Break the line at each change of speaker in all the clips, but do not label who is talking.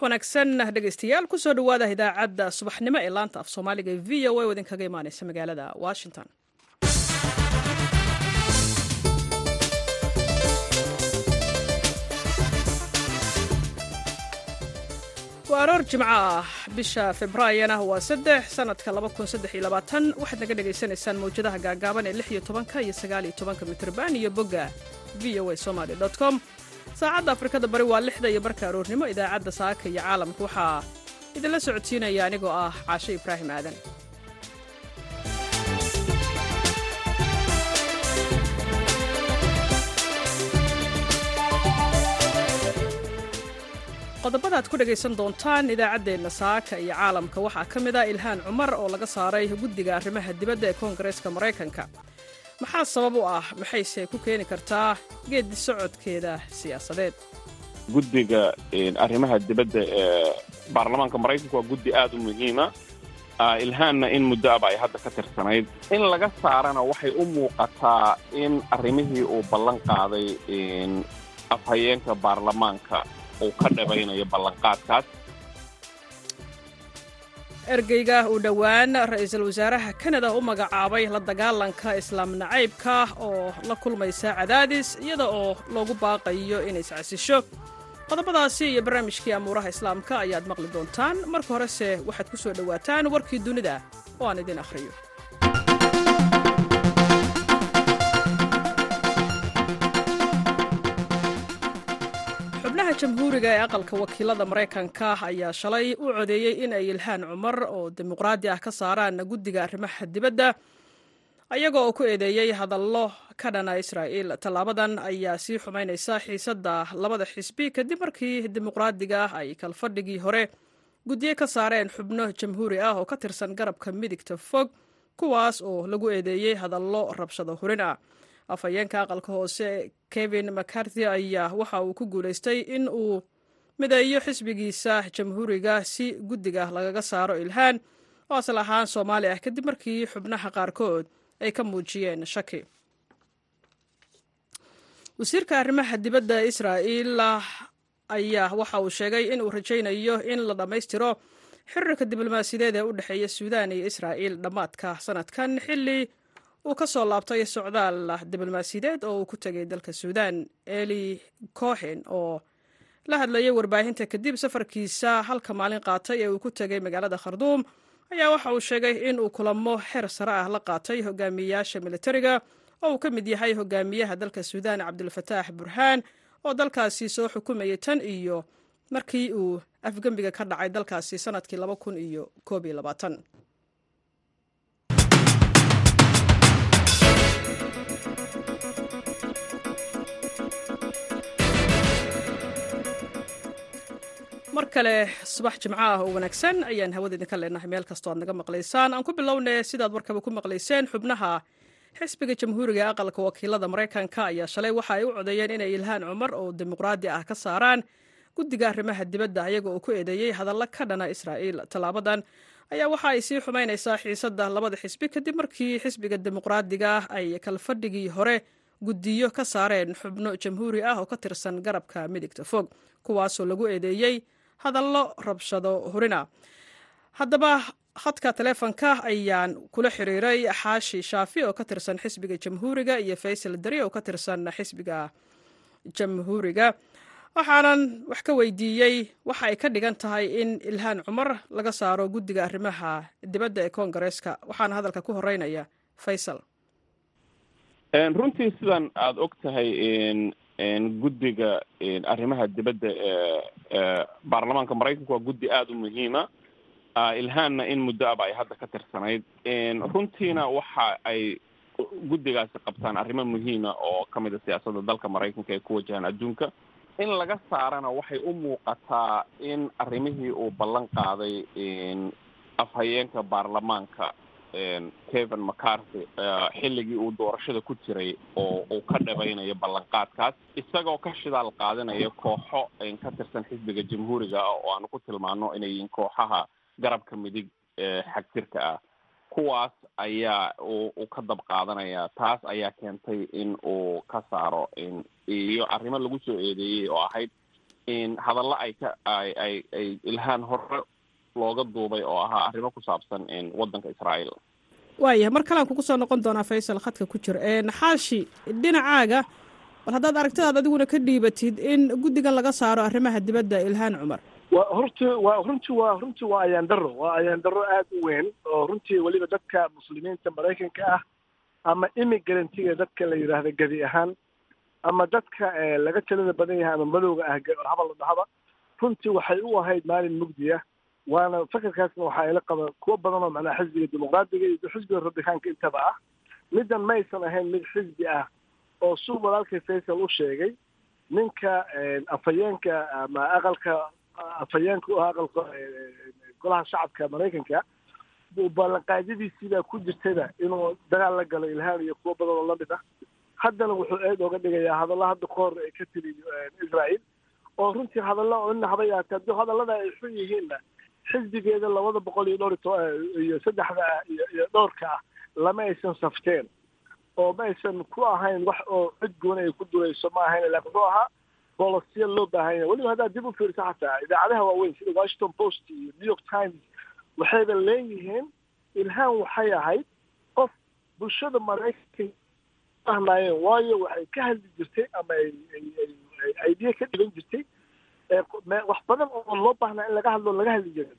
subax wanaagsan dhegaystayaal ku soo dhowaada idaacadda subaxnimo ee laanta af soomaaliga v o a idinkaga imaaneysa magaalada washington. Waa aroor jimco ah bisha februaayana waa saddex sanadka waxaad naga dhagaysanaysaan mawjadaha gaagaaban ee iyo tobanka iyo sagaaliyo tobanka mitrban iyo bogga v o a somaly com saacadda afrikada bari waa lixda iyo barka aroornimo idaacadda saaka iyo caalamka. Waxaa idinla socodsiinaya anigoo ah caashe ibraahim aadan. Qodobada aad ku dhegaysan doontaan idaacaddeenna saaka iyo caalamka. Waxaa ka mid ah ilhaan cumar oo laga saaray guddiga arrimaha dibadda ee koongareeska maraykanka maxaa sabab u ah maxayse ku keeni kartaa geeddi socodkeeda siyaasadeed?
Guddiga arrimaha dibadda ee baarlamaanka maraykanka waa guddi aad u muhiima. Ilhaanna in muddo aba ay hadda ka tirsanayd. In laga saarana waxay u muuqataa in arrimihii uu ballan qaaday afhayeenka baarlamaanka uu ka dhabaynayo ballanqaadkaas
ergeyga uu dhowaan ra'iisul wasaaraha kanada u magacaabay la dagaalanka islaam nacaybka oo la kulmaysa cadaadis iyada oo loogu baaqayo inay iscasisho qodobadaasi iyo barnaamijkii amuuraha islaamka ayaad maqli doontaan. Marka horese waxaad ku soo dhowaataan warkii dunida oo aan idin akhriyo xubnaha jamhuuriga ee aqalka wakiilada maraykanka ayaa shalay u codeeyey in ay ilhaan cumar oo dimuqraadi ah ka saaraan guddiga arrimaha dibadda. Ayaga oo ku eedeeyey hadallo ka dhana israa'iil tallaabadan ayaa sii xumaynaysa xiisadda labada xisbi kadib markii dimuqraadiga ay kalfadhigii hore guddiye ka saareen xubno jamhuuri ah oo ka tirsan garabka midigta fog kuwaas oo lagu eedeeyey hadallo rabshado hurin ah afhayeenka aqalka hoose kevin mccarthy ayaa waxa uu ku guulaystay in uu mideeyo xisbigiisa jamhuuriga si guddiga lagaga saaro ilhaan oo asal ahaan soomaali ah kadib markii xubnaha qaarkood ay ka muujiyeen shaki. Wasiirka arrimaha dibadda israa'iil ayaa waxa uu sheegay in uu rajaynayo in la dhammaystiro xiriirka diblomaasiyadeed ee u dhexeeya suudaan iyo israa'iil dhammaadka sanadkan xilli uu ka soo laabtay socdaal diblomaasiyadeed oo uu ku tegay dalka suudaan. Eli cohen oo la hadlayay warbaahinta kadib safarkiisa halka maalin qaatay ee uu ku tegay magaalada kharduum ayaa waxa uu sheegay in uu kulamo xeer sare ah la qaatay hogaamiyayaasha militariga oo uu ka mid yahay hogaamiyaha dalka suudaan cabdulfataax burhaan oo dalkaasi soo xukumayay tan iyo markii uu afgembiga ka dhacay dalkaasi sannadkii mar kale subax jimco ah oo wanaagsan ayaan hawada idinka leenahay meel kastoo aad naga maqlaysaan. Aan ku bilowne sidaad warkaba ku maqlayseen xubnaha xisbiga jamhuuriga aqalka wakiilada maraykanka ayaa shalay waxa ay u codeeyeen inay ilhaan cumar oo dimuqraadi ah ka saaraan. Guddiga arrimaha dibadda ayaga ku eedeeyey hadalla ka dhana israa'iil. Tallaabadan ayaa waxa ay sii xumaynaysaa xiisadda labada xisbi kadib markii xisbiga dimuqraadiga ah ay kalfadhigii hore guddiyo ka saareen xubno jamhuuri ah oo ka tirsan garabka midigta fog kuwaasoo lagu eedeeyey hadallo rabshado hurina. Haddaba khadka taleefonka ayaan kula xiriiray xaashi shaafi oo ka tirsan xisbiga jamhuuriga iyo faysal dari oo ka tirsan xisbiga jamhuuriga. Waxaanan wax ka weydiiyey waxa ay ka dhigan tahay in ilhaan cumar laga saaro guddiga arrimaha dibadda ee koongareeska. Waxaana hadalka ku horeynaya faysal.
Runtii sidan aada og tahay guddiga arrimaha dibadda ee baarlamaanka maraykanka waa guddi aada u muhiima. Ilhaanna in muddo aba ay hadda ka tirsanayd. Runtiina waxa ay guddigaasi qabtaan arrimo muhiima oo ka mid a siyaasadda dalka maraykanka ay ku wajahaan adduunka. In laga saarana waxay u muuqataa in arrimihii uu ballan qaaday afhayeenka baarlamaanka kevin mccarthy xilligii uu doorashada ku jiray oo uu ka dhabaynayo ballanqaadkaas isagoo ka shidaal qaadanaya kooxo ka tirsan xisbiga jamhuuriga ah oo aanu ku tilmaano inay yihiin kooxaha garabka midig xagjirka ah. Kuwaas ayaa uu ka dab qaadanaya taas ayaa keentay in uu ka saaro iyo arrimo lagu soo eedeeyey oo ahayd hadallo ay ka ay ay ay ilhaan hore looga duubay oo ahaa arrimo ku saabsan waddanka israa'iil.
Waayahay mar kalean kugu soo noqon doonaa faysal khadka ku jira. Xaashi dhinacaaga bal haddaad aragtidaad adiguna ka dhiibatid in guddigan laga saaro arrimaha dibadda ilhaan cumar.
Wa horti waa runtii waa runtii waa ayaan daro waa ayaan daro aad u weyn oo runtii weliba dadka muslimiinta maraykanka ah ama immigrantga dadka la yidhaahda gedi ahaan ama dadka laga talada badan yahay ama madowga ah habal la dhahaba runtii waxay u ahayd maalin mugdi ah waana fakarkaasna waxaa ila qaba kuwo badan oo macnaha xisbiga dimuqraadiga iyo xisbiga rabitaanka intaba ah. Middan ma aysan ahayn mid xisbi ah oo suu walaalkay faysal u sheegay ninka afhayeenka ama aqalka afhayeenka u ah aqalka golaha shacabka maraykanka ballanqaadyadiisiibaa ku jirtayba inuu dagaal la galo ilhaan iyo kuwo badan oo la mid ah. Haddana wuxuu eed ooga dhigayaa hadalla hadda kahor ay ka tiri israael oo runtii hadalla oo ina haba yaatee haddii hadallada ay xun yihiinna xisbigeeda labada boqol iyo dhowr iyo saddexda iyo dhowrka ah lama aysan safteen. Oo ma aysan ku ahayn wax oo cid gooni ay ku durayso ma ahayn laakiin wuxuu ahaa bolosiya loo baahan yahay. Weliba haddaad dib u fiirso xataa idaacadaha waaweyn sida washington post iyo new york times waxayba leeyihiin ilhaan waxay ahayd qof bulshada maraykanka ahnaayeen waayo waxay ka hadli jirtay ama ay idea ka dhigan jirtay wax badan oo loo baahnaa in laga hadlo laga hadli jirin.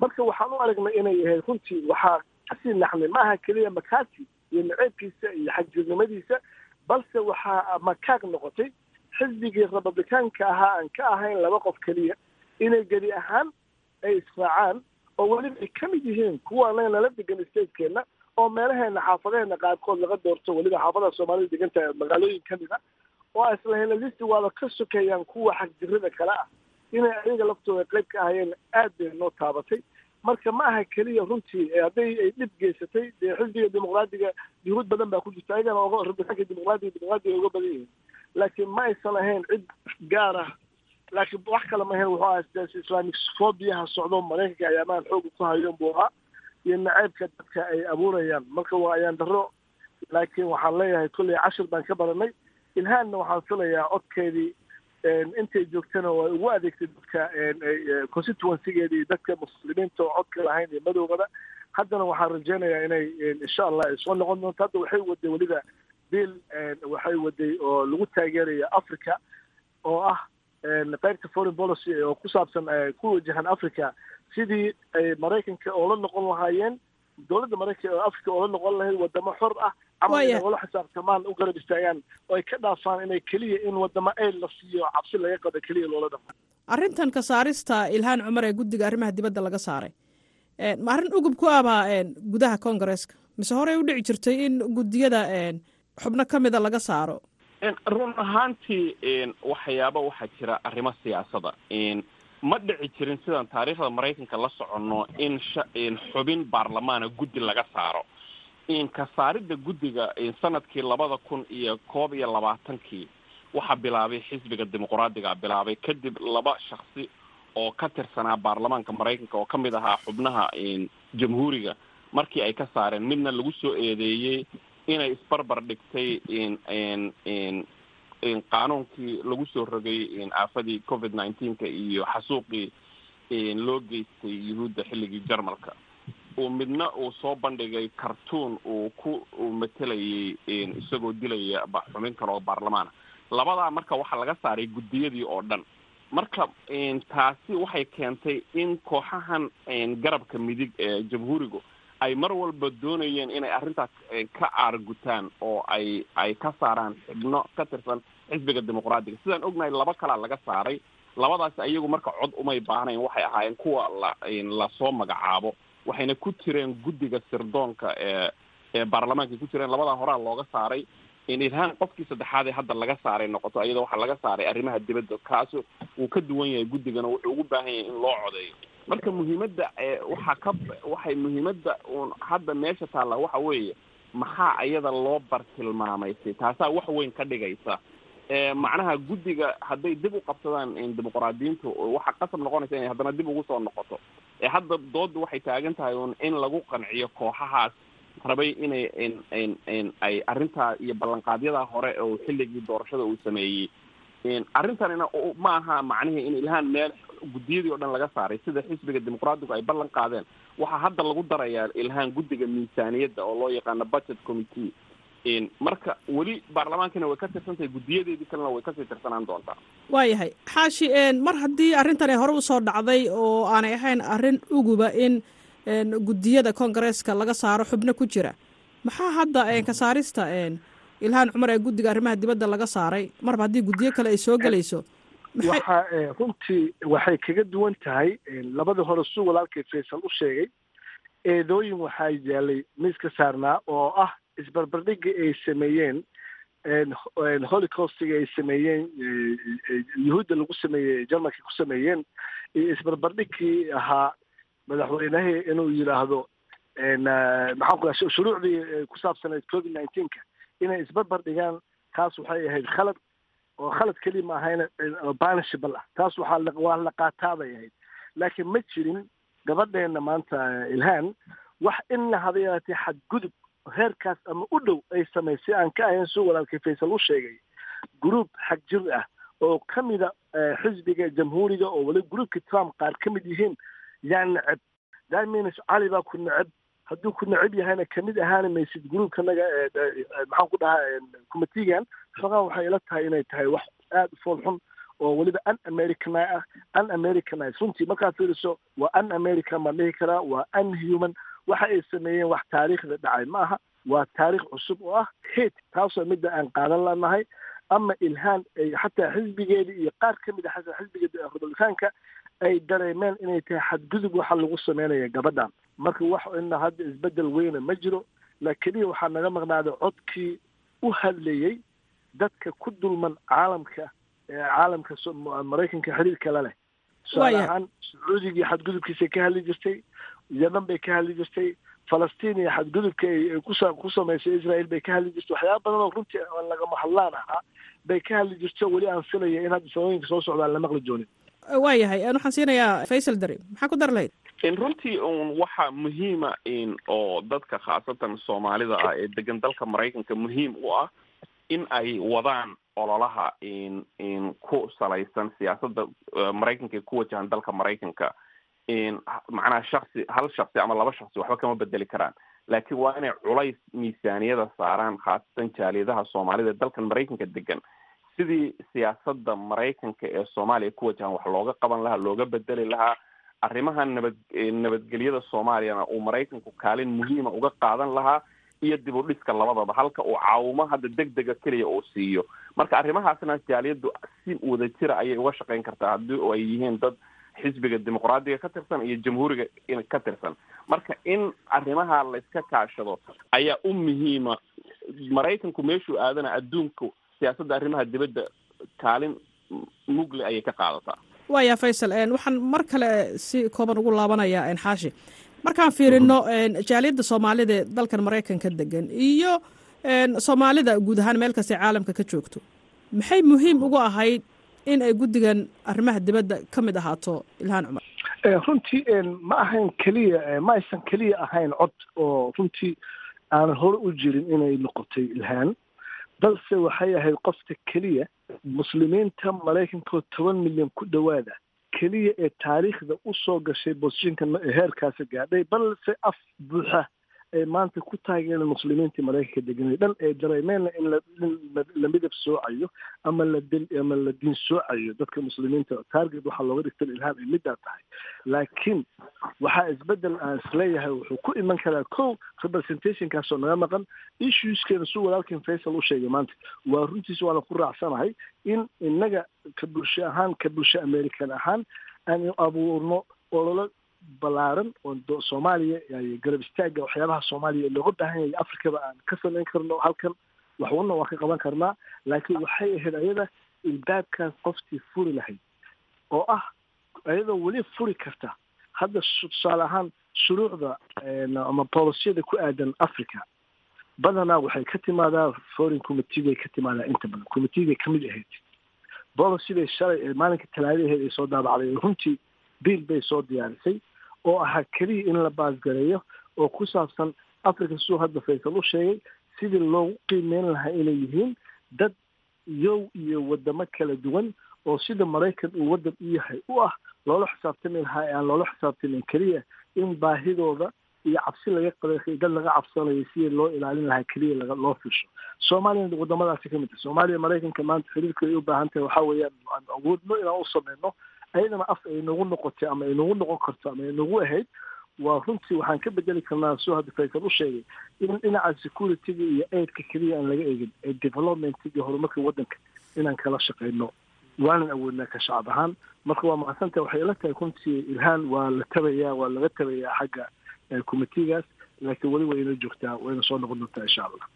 Marka waxaan u aragnay inay ahayd runtii waxaa ka sii naxnay maaha keliya makaasi iyo naceebkiisa iyo xagjirnimadiisa balse waxaa makaag noqotay. Xisbigii republicaanka ahaa aan ka ahayn laba qof keliya inay gedi ahaan ay israacaan oo weliba ay ka mid yihiin anaga nala degan stateskeenna oo meelaheena xaafadaheena qaarkood laga doorto weliba xaafadaha soomaalida degan tahay magaalooyin ka mid oo islahayna listi waaba ka sokeeyaan kuwa xagjirada kale ah. Inay ayaga laftooda qayb ka ahayeen aad bay noo taabatay. Marka ma aha keliya runtii hadday ay dhib geysatay dee xisbiga dimuqraadiga yuhuud badan baa ku jirta. Ayagana oga rabitaanka dimuqraadiga dimuqraadiga uga badan yihiin. Laakiin ma aysan ahayn cid gaar ah. Laakiin wax kale ma ahayn wuxuu ahaa islamic phobiaha socdo maraykanka ayaamaan xooga ku hayoon buu ahaa iyo naceybka dadka ay abuurayaan. Marka waa ayaan daro laakiin waxaan leeyahay kolley cashir baan ka baranay ilhaanna waxaan filayaa codkeedii intay joogtana way ugu adeegtay dadka constituencygeeda iyo dadka muslimiinta oo codka lahayn iyo madowgaba haddana waxaan rajeynayaa inay insha allah ay soo noqon doonto. Hadda waxay waday weliba bill waxay waday oo lagu taageeraya africa oo ah qaybta foreign policy oo ku saabsan ku wajahan africa sidii ay maraykanka oola noqon lahaayeen dowladda maraykanka oo africa oola noqon lahayd wadamo xor ah ama inay ula xisaabtamaan u garab istaagaan oo ay ka dhaafaan inay keliya in wadamo ayl la siiyo cabsi laga qado keliya loola dhaqmo
arrintan ka saarista ilhaan cumar ee guddiga arrimaha dibadda laga saaray. Ma arrin ugub ku abaa gudaha congaresska mise horey u dhici jirtay in guddiyada xubno ka mida laga saaro?
Run ahaantii waxyaaba waxaa jira arrimo siyaasada. Ma dhici jirin sidaan taariikhda maraykanka la soconno in in xubin baarlamaana guddi laga saaro ka saaridda guddiga sannadkii labada kun iyo koob iyo labaatankii waxaa bilaabay xisbiga dimuqraadiga bilaabay kadib laba shaksi oo ka tirsanaa baarlamaanka maraykanka oo ka mid ahaa xubnaha jamhuuriga. Markii ay ka saareen midna lagu soo eedeeyey inay isbarbar dhigtay qaanuunkii lagu soo rogay aafadii covid nineteenka iyo xasuuqii loo geystay yuhuudda xilligii jarmalka uu midna uu soo bandhigay cartoon uu ku matelayay isagoo dilaya xubin kale oo baarlamaana. Labadaa marka waxaa laga saaray guddiyadii oo dhan. Marka taasi waxay keentay in kooxahan garabka midig ee jamhuurigu ay mar walba doonayeen inay arrintaas ka aargutaan oo ay ay ka saaraan xibno ka tirsan xisbiga dimuqraadiga. Sidaan ognahay laba kalaa laga saaray. Labadaas ayagu marka cod umay baahnayn waxay ahaayeen kuwa la la soo magacaabo waxayna ku jireen guddiga sirdoonka ee ee baarlamaanka ku jireen labadaa horaa looga saaray. Ilhaan qofkii saddexaad ee hadda laga saaray noqoto iyadoo waxaa laga saaray arrimaha dibadda kaasu wuu ka duwan yahay guddigana wuxuu ugu baahan yahay in loo codeeyo. Marka muhiimadda waxaa ka waxay muhiimadda uun hadda meesha taalla waxa weeye maxaa iyada loo bartilmaamaysay taasaa wax weyn ka dhigaysa. Macnaha guddiga hadday dib u qabsadaan dimuqraadiyiintu waxaa qasab noqonaysa inay haddana dib ugu soo noqoto hadda doodda waxay taagan tahay un in lagu qanciyo kooxahaas rabay inay ay arrintaa iyo ballanqaadyadaa hore oo xilligii doorashada uu sameeyey. Arrintanina ma aha macnihii in ilhaan meel guddiyadii o dhan laga saaray sida xisbiga dimuqraatigu ay ballan qaadeen waxaa hadda lagu darayaa ilhaan guddiga miisaaniyadda oo loo yaqaano budget committee marka weli baarlamaankina way ka tirsantahay guddiyadeedii kalena way ka sii tirsanaan doontaa.
Waayahay xaashi mar haddii arrintani hore u soo dhacday oo aanay ahayn arrin uguba in guddiyada koongareeska laga saaro xubno ku jira maxaa hadda ka saarista ilhaan cumar ee guddiga arrimaha dibadda laga saaray? Marba haddii guddiyo kale ay soo gelayso
waxa runtii waxay kaga duwan tahay labadii hore suu walaalkay faysal u sheegay eedooyin waxaa yaalay miiska saarnaa oo ah isbarbardhigii ay sameeyeen holocaustigii ay sameeyeen yuhuudda lagu sameeyey jarmalka ku sameeyeen iyo isbarbardhigkii ahaa madaxweynahii inuu yidhaahdo maxaan ku shuruucdii ku saabsaneed covid nineteenka. Inay isbarbar dhigaan taas waxay ahayd khalad oo khalad keliya ma ahayna banishable ah. Taas waxaa waa la qaataa bay ahayd. Laakiin ma jirin gabadheena maanta ilhaan wax inna haba yaatee xadgudub heerkaas ama u dhow ay samaysay aan ka ahayn suu walaalkay faysal u sheegay group xag jir ah oo ka mida xisbiga jamhuuriga oo wali groupka trump qaar ka mid yihiin yaa neceb. Means cali baa ku neceb. Hadduu ku neceb yahayna ka mid ahaani maysid groupkanaga maxaan ku dhahaa committeegan xogaa waxay ila tahay inay tahay wax aada u fool xun oo weliba un americani ah un americanize runtii markaad fiiriso waa un american baan dhihi karaa waa unhuman waxa ay sameeyeen wax taariikhda dhacay. Ma aha waa taariikh cusub oo ah hate taasoo midda aan qaadan lanahay. Ama ilhaan ay xataa xisbigeedii iyo qaar ka mid a xataa xisbiga republikaanka ay dareemeen inay tahay xadgudub waxa lagu sameynaya gabadhan marka wax ina hadda isbeddel weyna ma jiro la keliya waxaa naga maqnaaday codkii u hadlayey dadka ku dulman caalamka caalamka maraykanka xiriirka la leh tusaale ahaan sacuudigii xadgudubkiisay ka hadli jirtay yeman bay ka hadli jirtay falastiin iyo xadgudubka ku samaysay israel bay ka hadli jirtay waxyaaba badan oo runtii lagama hadlaan ahaa bay ka hadli jirto weli aan filaya in hadda sanooyinka soo socdaan la maqli joonin
waayahay waxaan siinayaa faysal dari. Maxaa ku dar lahayd
runtii un waxa muhiima in oo dadka khaasatan soomaalida ah ee degan dalka maraykanka muhiim u ah in ay wadaan ololaha in in ku salaysan siyaasadda maraykanka ee ku wajahan dalka maraykanka macnaha shaksi hal shaksi ama laba shaksi waxba kama bedeli karaan laakiin waa inay culays miisaaniyada saaraan khaasatan jaaliyadaha soomaalida dalkan maraykanka degan sidii siyaasadda maraykanka ee soomaaliya ku wajahan wax looga qaban lahaa looga bedeli lahaa arrimaha nabad nabadgelyada soomaaliyana uu maraykanku kaalin muhiima uga qaadan lahaa iyo dib u dhiska labadaba halka uu caawimo hadda deg dega keliya uu siiyo marka arrimahaasna jaaliyaddu si wada jira ayay uga shaqayn kartaa haddii ay yihiin dad xisbiga dimuqraadiga ka tirsan iyo jamhuuriga ka tirsan. Marka in arrimaha layska kaashado ayaa u muhiima. Maraykanku meeshuu aadana adduunku siyaasadda arrimaha dibadda kaalin mugle ayay ka qaadataa.
Waaya faysal waxaan mar kale si kooban ugu laabanayaa xaashi. Markaan fiirino jaaliyadda soomaalida dalkan maraykanka degan iyo soomaalida guud ahaan meel kastay caalamka ka joogto maxay muhiim ugu ahayd in ay guddigan arrimaha dibadda ka mid ahaato ilhaan cumar.
Runtii ma ahayn keliya ma aysan keliya ahayn cod oo runtii aanan hore u jirin inay noqotay ilhaan. Balse waxay ahayd qofta keliya muslimiinta maraykankaoo toban milyan ku dhowaada keliya ee taariikhda u soo gashay bosishinka heerkaasi gaadhay. Balse af buuxa ay maanta ku taageereen muslimiintii maraykanka deganay dhan ee dareemeenna in la midab soocayo ama ama la diin soocayo dadka muslimiinta target waxaa looga dhigta ilhaan ay middaa tahay. Laakiin waxaa isbeddel aan is leeyahay wuxuu ku iman karaa ko representationkaasoo naga maqan issueskeena su walaalkin faysal u sheegay maanta. Waa runtiis waana ku raacsanahay in inaga ka bulsho ahaan ka bulsho american ahaan aan abuurno ololo ballaaran oo soomaaliya garab istaaga waxyaabaha soomaaliya looga baahan yahay afrikaba aan ka samayn karno halkan waxwana waan ka qaban karnaa laakiin waxay ahayd ayada ilbaabkaas qoftii furi lahayd oo ah ayadoo weli furi karta. Hadda tusaale ahaan shuruucda ama boolisiyada ku aadan africa badanaa waxay ka timaadaa foreign committeegay ka timaadaa inta badan committeegay ka mid ahayd. Boliciday shalay maalinka talaadaheed ay soo daabacday runtii biil bay soo diyaarisay oo ahaa keliya in la baasgareeyo oo ku saabsan africa suu hadda faysal u sheegay sidii loogu qiimeyn lahaa inay yihiin dad yow iyo wadamo kala duwan oo sida maraykan uu waddan u yahay u ah loola xisaabtami lahaa ee aan loola xisaabtamin keliya in baahidooda iyo cabsi laga qabay dad laga cabsanayo sidii loo ilaalin lahaa keliya laga loo fisho soomaaliyana wadamadaasi ka mid tahay soomaaliya maraykanka maanta xiriirka ay u baahan tahay waxaa weeyaan aan awoodno inaan u sameyno ayadana af ay nagu noqotay ama ay noqon karto ama ay ahayd waa runtii waxaan ka bedeli karnaa soo hadda faysal u sheegay in dhinaca securityga iyo aidka keliya aan laga egin ee developmentka iyo horumarka waddanka inaan kala shaqeyno waanan awoodnaa ka shacab ahaan marka waa mahadsantaha waxay ila tahay runtii ilhaan waa la tabayaa waa laga tabayaa xagga committeegaas laakiin weli wayna joogtaa wayna soo noqon doontaa insha allah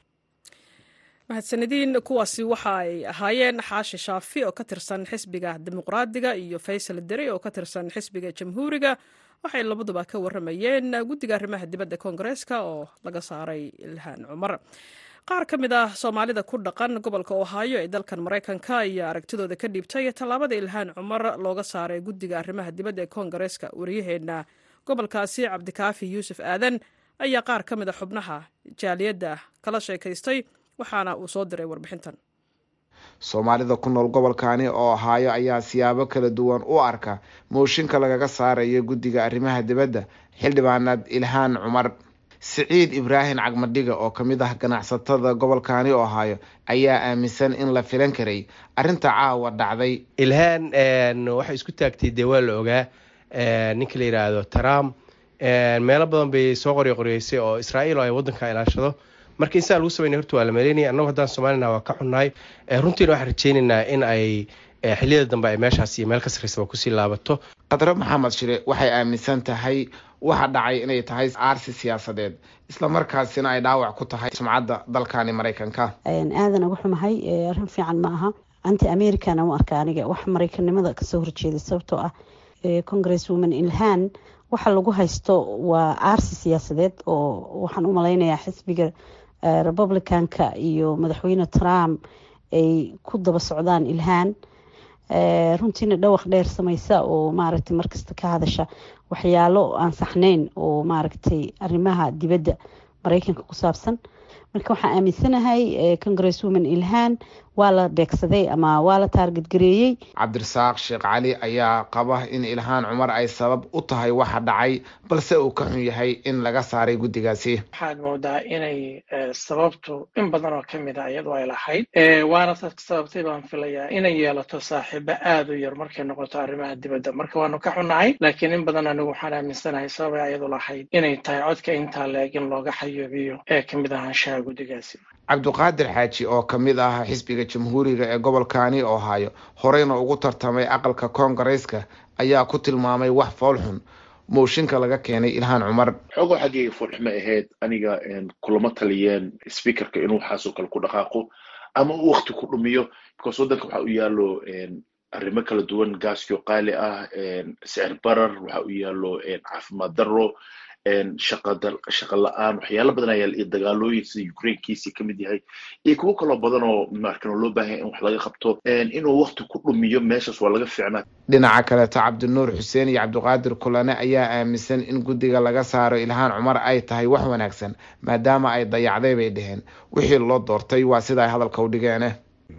mahadsanediin kuwaasi waxa ay ahaayeen xaashi shaafi oo ka tirsan xisbiga dimuqraadiga iyo faysal deri oo ka tirsan xisbiga jamhuuriga. Waxay labaduba ka waramayeen guddiga arrimaha dibadda koongareeska oo laga saaray ilhaan cumar. Qaar ka mid ah soomaalida ku dhaqan gobolka ohaayo ee dalkan maraykanka ayaa aragtidooda ka dhiibtay tallaabada ilhaan cumar looga saaray guddiga arrimaha dibadda ee koongareeska. Waryaheena gobolkaasi cabdikaafi yuusuf aadan ayaa qaar ka mid a xubnaha jaaliyadda kala sheekaystay waxaana uu soo diray warbixintan.
Soomaalida ku nool gobolkaani oo ohaayo ayaa siyaabo kala duwan u arka mooshinka lagaga saarayo guddiga arrimaha dibadda xildhibaanad ilhaan cumar. Siciid ibraahim cagmadhiga oo ka mid ah ganacsatada gobolkaani ohaayo ayaa aaminsan in la filan karay. Arrinta caawa dhacday.
Ilhaan waxay isku taagtay dee waa la ogaa ninka la yidhaahdo trump meelo badan bay soo qoryo qoryeysay oo israa'iil oo ay waddanka ilaashado marka insaa lagu sameynay horta waa la maleynaya annagu haddaan soomaalina waa ka xunnahay runtiina waxaan rajeynaynaa in ay xiliyada dambe ay meeshaas iyo meel ka sarraysaba ku sii laabato.
Khadre maxamed shire waxay aaminsan tahay waxa dhacay inay tahay aarsi siyaasadeed. Islamarkaasina ay dhaawac ku tahay sumcadda dalkani maraykanka.
Aadan uga xumahay arrin fiican ma aha. Anti americana u arka aniga. Wax maraykanimada ka soo horjeeday sababtoo ah congress woman ilhaan waxa lagu haysto waa aarsi siyaasadeed oo waxaan u malaynayaa xisbiga republicanka iyo madaxweyne trump ay ku daba socdaan ilhaan. Runtiina dhawaq dheer samaysa oo maaragtay markasta ka hadasha waxyaalo aan saxnayn oo maaragtay arrimaha dibadda maraykanka ku saabsan. Marka waxaan aaminsanahay congress woman ilhaan waa la beegsaday ama waa la taargadgareeyey
cabdirasaaq sheekh cali ayaa qaba in ilhaan cumar ay sabab u tahay waxa dhacay balse uu ka xun yahay in laga saaray guddigaasi.
Waxaad moodaa inay sababtu in badan oo ka mid a iyadu ay lahayd. Waana sababtay baan filayaa inay yeelato saaxiibo aada u yar markay noqoto arrimaha dibadda. Marka waanu ka xunnahay laakiin in badan anigu waxaan aaminsanahay sababay ayadu lahayd inay tahay codka intaa leeg in looga xayoobiyo ee ka mid ahaanshaha guddigaasi
cabdiqaadir xaaji oo ka mid ah xisbiga jamhuuriga ee gobolkaani ohaayo horeyna ugu tartamay aqalka koongareeska ayaa ku tilmaamay wax foolxun mooshinka laga keenay ilhaan cumar.
Xoogo xaggayga foolxumo ahayd aniga kulama taliyeen speakerka inuu waxaasoo kale ku dhaqaaqo ama uu wakti ku dhumiyo because waddanka waxa u yaalo arrimo kala duwan gaaskio qaali ah sicir barar waxa u yaalo caafimaad darro shaqa la'aan waxyaala badan ayaa iyo dagaalooyin sida ukrainekiisii ka mid yahay. Iyo kuwo kaloo badan oo markan loo baahanya in wax laga qabto inuu wakti ku dhumiyo meeshaas waa laga fiicnaa.
Dhinaca kaleto cabdinuur xuseen iyo cabdiqaadir kulane ayaa aaminsan in guddiga laga saaro ilhaan cumar ay tahay wax wanaagsan maadaama ay dayacday bay dheheen wixii loo doortay waa sida ay hadalka u dhigeen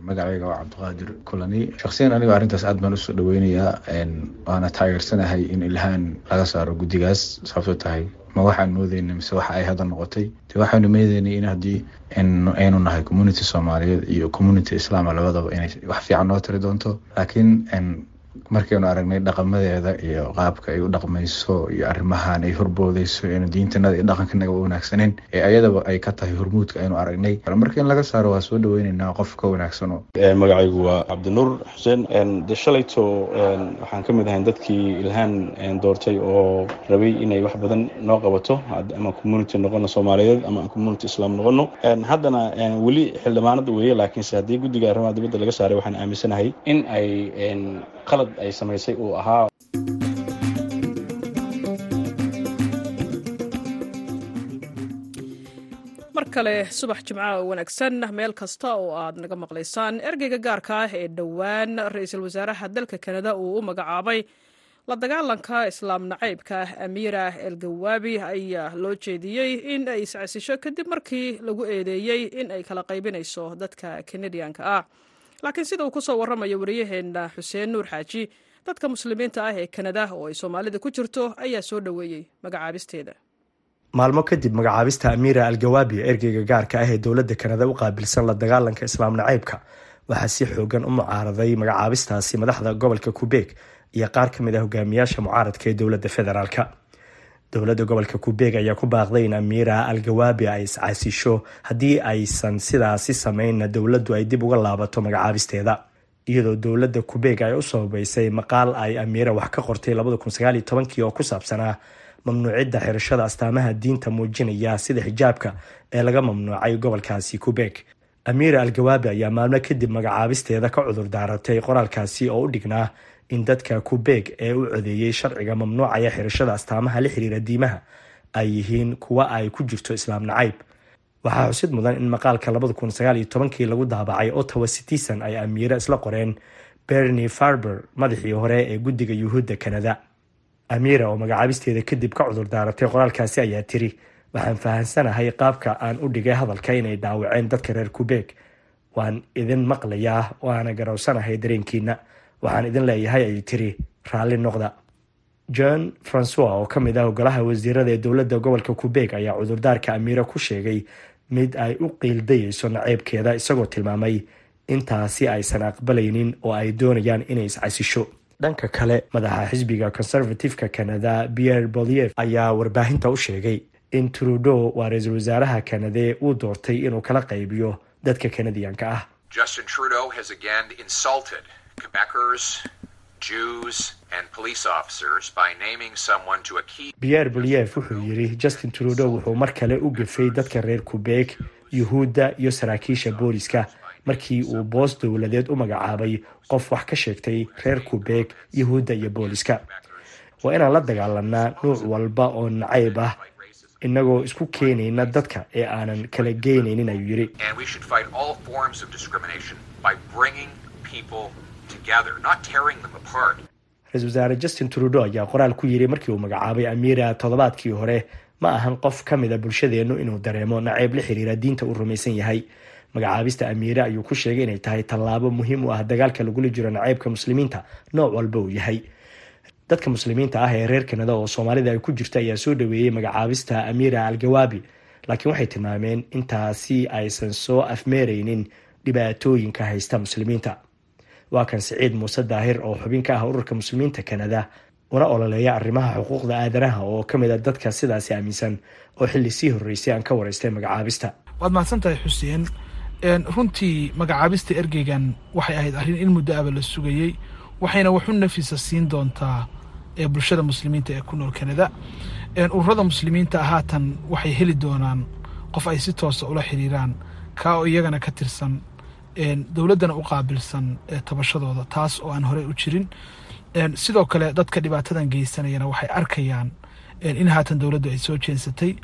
magacayga waa cabdiqaadir kulani shaksiyan anigo arrintaas aad baan u soo dhaweynayaa. Waana taageersanahay in ilhaan laga saaro guddigaas sababto tahay ma waxaan moodeyna mise waxa ay hadda noqotay? De waxaanu meedeynay in haddii aynu nahay community soomaaliyeed iyo community islaama labadaba inay wax fiican noo tiri doonto. Laakiin markaynu aragnay dhaqamadeeda iyo qaabka ay u dhaqmayso iyo arrimahan ay horboodeyso inu diintanada iyo dhaqankanaga u wanaagsaneyn ee ayadaba ay ka tahay hormuudka aynu aragnay. Marka in laga saaro waa soo dhaweyneynaa qof ka wanaagsano
magacaygu waa cabdinuur xuseen de shalayto waxaan ka mid ahayn dadkii ilhaan doortay oo rabay inay wax badan noo qabato ama community noqono soomaaliyeed ama community islaam noqono. Haddana weli xildhibaanada weeye laakiinse haddii guddiga arrimaha dibadda laga saaray waxaan aaminsanahay in ay qalad ay samaysay uu ahaa.
Kale subax jimcaha oo wanaagsan meel kasta oo aad naga maqlaysaan ergeyga gaarka ah ee dhowaan ra'iisul wasaaraha dalka kanada uu u magacaabay. La dagaalanka islaam nacaybka ah amiira el gawaabi ayaa loo jeediyey in ay iscasisho kadib markii lagu eedeeyey in ay kala qaybinayso dadka kanadiyanka ah laakiin sida uu ku soo warramayo wariyaheenna xuseen nuur xaaji dadka muslimiinta ah ee kanada oo ay soomaalida ku jirto ayaa soo dhoweeyey magacaabisteeda.
Maalmo kadib magacaabista amiira algawaabi ergeyga gaarka ah ee dowladda kanada u qaabilsan la dagaalanka islaam nacaybka waxaa si xoogan u mucaaraday magacaabistaasi madaxda gobolka kubeeg iyo qaar ka mid ah hogaamiyaasha mucaaradka ee dowladda federaalk dowladda gobolka kubeeg ayaa ku baaqday in amiira algawaabi ay iscaasisho haddii aysan sidaasi sameynna dowladdu ay dib uga laabato magacaabisteeda iyadoo dowladda kubeeg ay u sababeysay maqaal ay amiira wax ka qortay oo ku saabsanaa mamnuucidda xirashada astaamaha diinta muujinaya sida xijaabka ee laga mamnuucay gobolkaasi kubeeg amiira algawaabi ayaa maalmo kadib magacaabisteeda ka cudur daaratay qoraalkaasi oo u dhignaa in dadka kubeeg ee u codeeyey sharciga mamnuucaya xirashada astaamaha la xiriira diimaha ay yihiin kuwa ay ku jirto islaam nacayb waxaa xusid mudan in maqaalka kii lagu daabacay ottawa citizen ay amiira isla qoreen berni farber madaxii hore ee guddiga yuhuudda kanada. Amiira oo magacaabisteeda kadib ka cudur daaratay qoraalkaasi ayaa tiri waxaan fahansanahay qaabka aan u dhigay hadalka inay dhaawaceen dadka reer kubeeg waan idin maqlayaa waana garowsanahay dareenkiina waxaan idin leeyahay ay tiri raalli noqda. John francois oo ka mid ah golaha wasiirada ee dowladda gobolka kubeeg ayaa cudurdaarka amiira ku sheegay mid ay u qiildayeyso naceybkeeda isagoo tilmaamay intaasi aysan aqbalaynin oo ay doonayaan inay iscasisho dhanka kale madaxa xisbiga conservative-ka canada pierre boliev ayaa warbaahinta u sheegay in trudeau waa ra'iisul wasaaraha kanade uu doortay inuu kala qaybiyo dadka kanadiyanka ah
Quebecers, Jews, and police officers by naming someone to a key.
pierre boliev wuxuu yidhi justin trudeau wuxuu mar kale u gafay dadka reer kubeeg yuhuudda iyo saraakiisha booliska markii uu boos dowladeed u magacaabay qof wax ka sheegtay reer kubeeg yuhuudda iyo booliska waa inaan la dagaalanaa nuuc walba oo nacayb ah inagoo isku keenayna dadka ee aanan kala geynaynin ayuu yidhi Ra'iisul wasaare justin trudeau ayaa qoraal ku yiri markii uu magacaabay amiira toddobaadkii hore ma ahan qof ka mida bulshadeennu inuu dareemo nacayb la xiriira diinta uu rumaysan yahay. Magacaabista amiire ayuu ku sheegay inay tahay tallaabo muhiim u ah dagaalka lagula jiro nacaybka muslimiinta nooc walba uu yahay. Dadka muslimiinta ah ee reer kanada oo soomaalida ay ku jirta ayaa soo dhaweeyey magacaabista amiira algawaabi laakiin waxay tilmaameen intaasi aysan soo afmeereynin dhibaatooyinka haysta muslimiinta waa kan siciid muuse daahir oo xubin ka ah ururka muslimiinta kanada una ololeeya arrimaha xuquuqda aadanaha oo ka mid a dadka sidaasi aaminsan oo xilli sii horreysay aan ka waraystay magacaabista.
Waad mahadsan tahay xuseen runtii magacaabista ergeygan waxay ahayd arrin in muddo aba la sugayey waxayna waxu nafisa siin doontaa ee bulshada muslimiinta ee ku nool kanada. Ururada muslimiinta haatan waxay heli doonaan qof ay si toosa ula xiriiraan kaa oo iyagana ka tirsan dowladdana u qaabilsan tabashadooda taas oo aan horey u jirin. Sidoo kale dadka dhibaatadan geysanayana waxay arkayaan in haatan dowladdu ay soo jeensatay.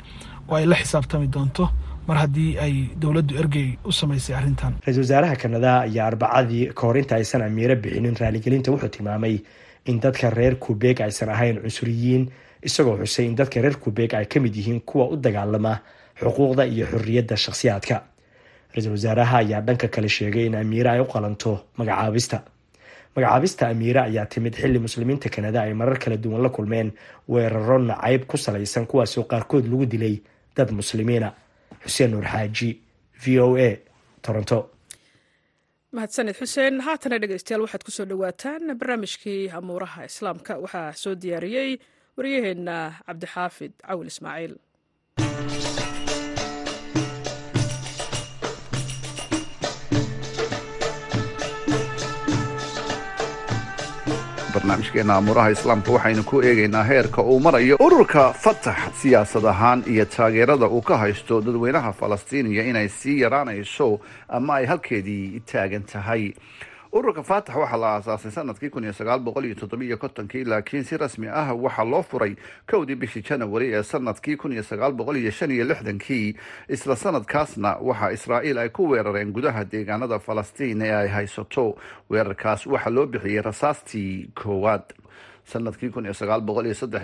Oo ay la xisaabtami doonto mar haddii ay dowladdu ergey u samaysay arrintan.
Ra'iisul wasaaraha kanada ayaa arbacadii kahor inta aysan amiiro bixinin raaligelinta wuxuu tilmaamay in dadka reer kubeeg aysan ahayn cunsuriyiin isagoo xusay in dadka reer kubeeg ay ka mid yihiin kuwa u dagaalama xuquuqda iyo xorriyadda shakhsiyaadka ra'iisul wasaaraha ayaa dhanka kale sheegay in amiire ay u qalanto magacaabista. Magacaabista amiire ayaa timid xilli muslimiinta kanada ay marar kala duwan la kulmeen weeraro nacayb ku salaysan kuwaasoo qaarkood lagu dilay dad muslimiina. Xuseen nuur xaaji v o a toronto.
Mahadsaned xuseen haatana dhegeystayaal waxaad ku soo dhowaataan barnaamijkii amuuraha islaamka. Waxaa soo diyaariyey waryaheenna cabdixaafid cawil ismaaciil
barnaamijkeena amuuraha islaamka waxaynu ku eegaynaa heerka uu marayo ururka fatax siyaasad ahaan iyo taageerada uu ka haysto dadweynaha falastiiniya inay sii yaraanayso ama ay halkeedii taagan tahay ururka faatax waxaa la aasaasay sannadkii kun iyo sagaal boqol iyo toddobiiyo kontonkii laakiin si rasmi ah waxaa loo furay kowdii bishii janawari ee sannadkii kun iyo sagaal boqol iyo shan iyo lixdankii. Isla sanadkaasna waxaa israa'iil ay ku weerareen gudaha deegaanada falastiin ee ay haysato. Weerarkaas waxaa loo bixiyey rasaastii koowaad sannadkii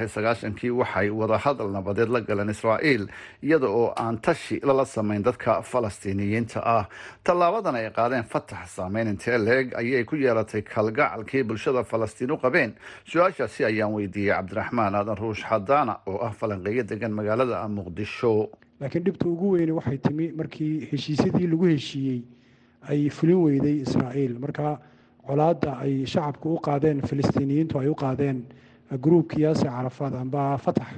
sagaashankii waxay wadahadal nabadeed la galeen israa'iil iyada oo aan tashi lala samayn dadka falastiiniyiinta ah. Tallaabadan ay qaadeen fatax saameyn intee leeg ayay ku yeelatay kalgacalkii bulshada falastiin u qabeen su'aashaasi ayaan weydiiyey cabdiraxmaan aadan ruush xadaana oo ah falanqeeyo degan magaalada muqdisho.
Laakiin dhibta ugu weyne waxay timi markii heshiisyadii lagu heshiiyey ay fulin weyday israa'iil. Marka colaadda ay shacabku u qaadeen falastiiniyiintu ay u qaadeen gruubkii yaasir carafaad amba fatax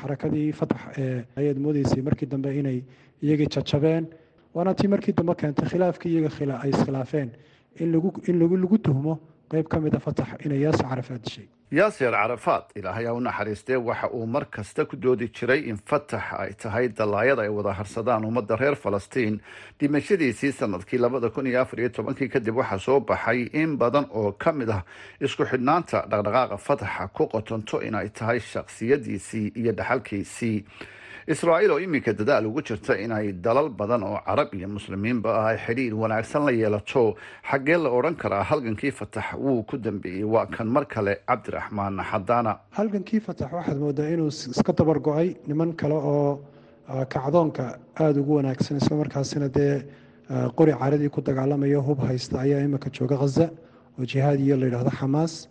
xarakadii fatax ee ayaad moodeysay markii dambe inay iyagii jajabeen. Waana tii markii dambe keentay khilaafkii iyaga ay iskhilaafeen in lagu tuhmo qeyb ka mid a fatax inay yaasir carafaad dishay.
Yaasir carafaad ilaahay ha u naxariistee waxa uu mar kasta ku doodi jiray in fatax ay tahay dallaayad ay wada harsadaan ummadda reer falastiin. Dhimashadiisii sannadkii labada kun iyo afar iyo tobankii kadib waxaa soo baxay in badan oo ka mid ah isku xidhnaanta dhaqdhaqaaqa fataxa ku qotonto inay tahay shakhsiyadiisii iyo dhaxalkiisii israa'iil oo iminka dadaal ugu jirta inay dalal badan oo carab iyo muslimiinba ah xidhiir wanaagsan la yeelato. Xaggee la odhan karaa halgankii fatax wuu ku dambeeyey. Waa kan mar kale cabdiraxmaan xadaana.
Halgankii fatax waxaad moodaa inuu iska dabar go'ay niman kale oo kacdoonka aada ugu wanaagsan isla markaasina dee qori caradii ku dagaalamaya hub haysta ayaa iminka jooga khaza oo jihaadiyo la yidhaahdo xamaas.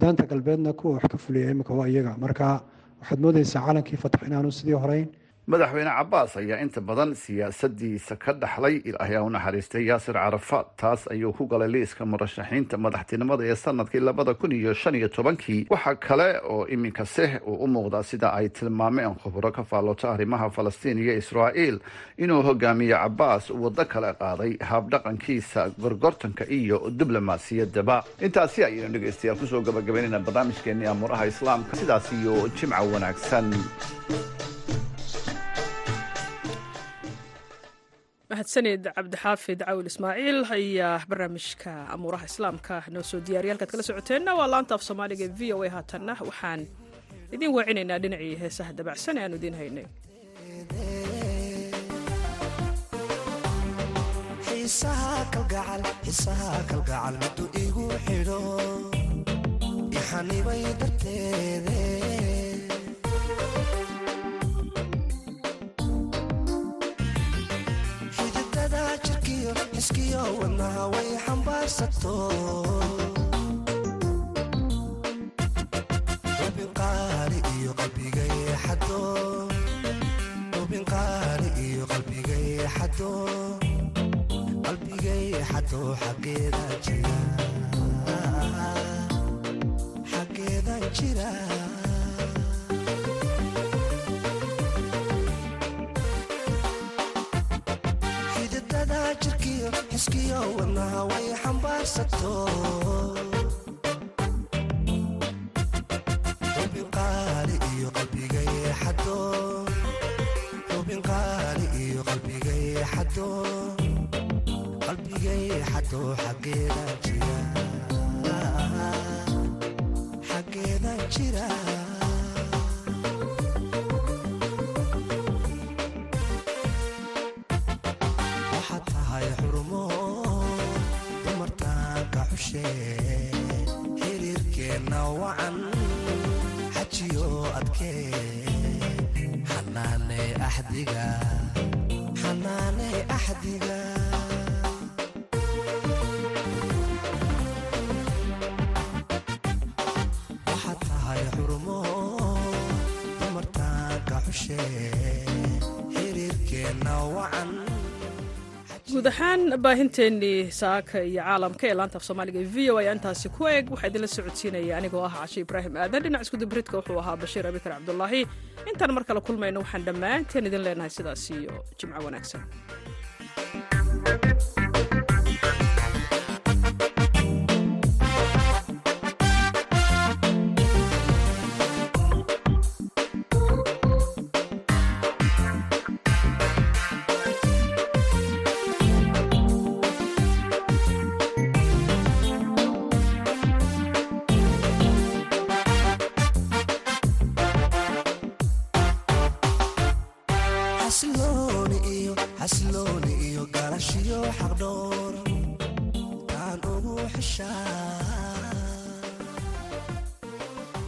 Daanta galbeedna kuwa wax ka fuliya iminka waa iyaga. Marka waxaad moodeysaa calankii fatax inaanu sidii horeyn
madaxweyne cabaas ayaa inta badan siyaasadiisa ka dhaxlay ha u naxariistay yaasir carafaad taas ayuu ku galay liiska murashaxiinta madaxtinimada ee sannadkii labada kun iyo shan iyo tobankii. Waxaa kale oo iminka seh uu u muuqdaa sida ay tilmaameen khuburo ka faallota arrimaha falastiin iyo israa'iil inuu hogaamiye cabaas waddo kale qaaday habdhaqankiisa gorgortanka iyo diblomaasiyaddaba intaasi ayaynu dhegeystayaal ku soo gabagabaynayna barnaamijkeenii amuuraha islaamka. Sidaas iyo jimca wanaagsan
mahadsaned cabdixaafid cawil ismaaciil ayaa barnaamijka amuuraha islaamka. Noo soo diyaariya halkaad kala socoteenna waa laanta af soomaaliga e v o a haatanna waxaan idiin weecinaynaa dhinacii heesaha dabacsan ee aanu idiin haynay
iskiyo wadnaha way xambaarsato. Hubin qaali iyo qalbigay xado qalbigay xado xaggeeda jira xaggeedan jira iskiyo wadnaha way xambaarsato. Hubin qaali iyo qalbigay xado xaggeeda jira
guud ahaan baahinteennii saaka iyo caalamka ee laanta af soomaaliga v o ayaa intaasi ku eeg waxaa idinla socodsiinaya anigoo ah cashe ibraahim aadan. Dhinac iskudubridka wuxuu ahaa bashiir abikar cabdulaahi intaan mar kale kulmayno waxaan dhammaanteen idin leenahay sidaas iyo jimco wanaagsan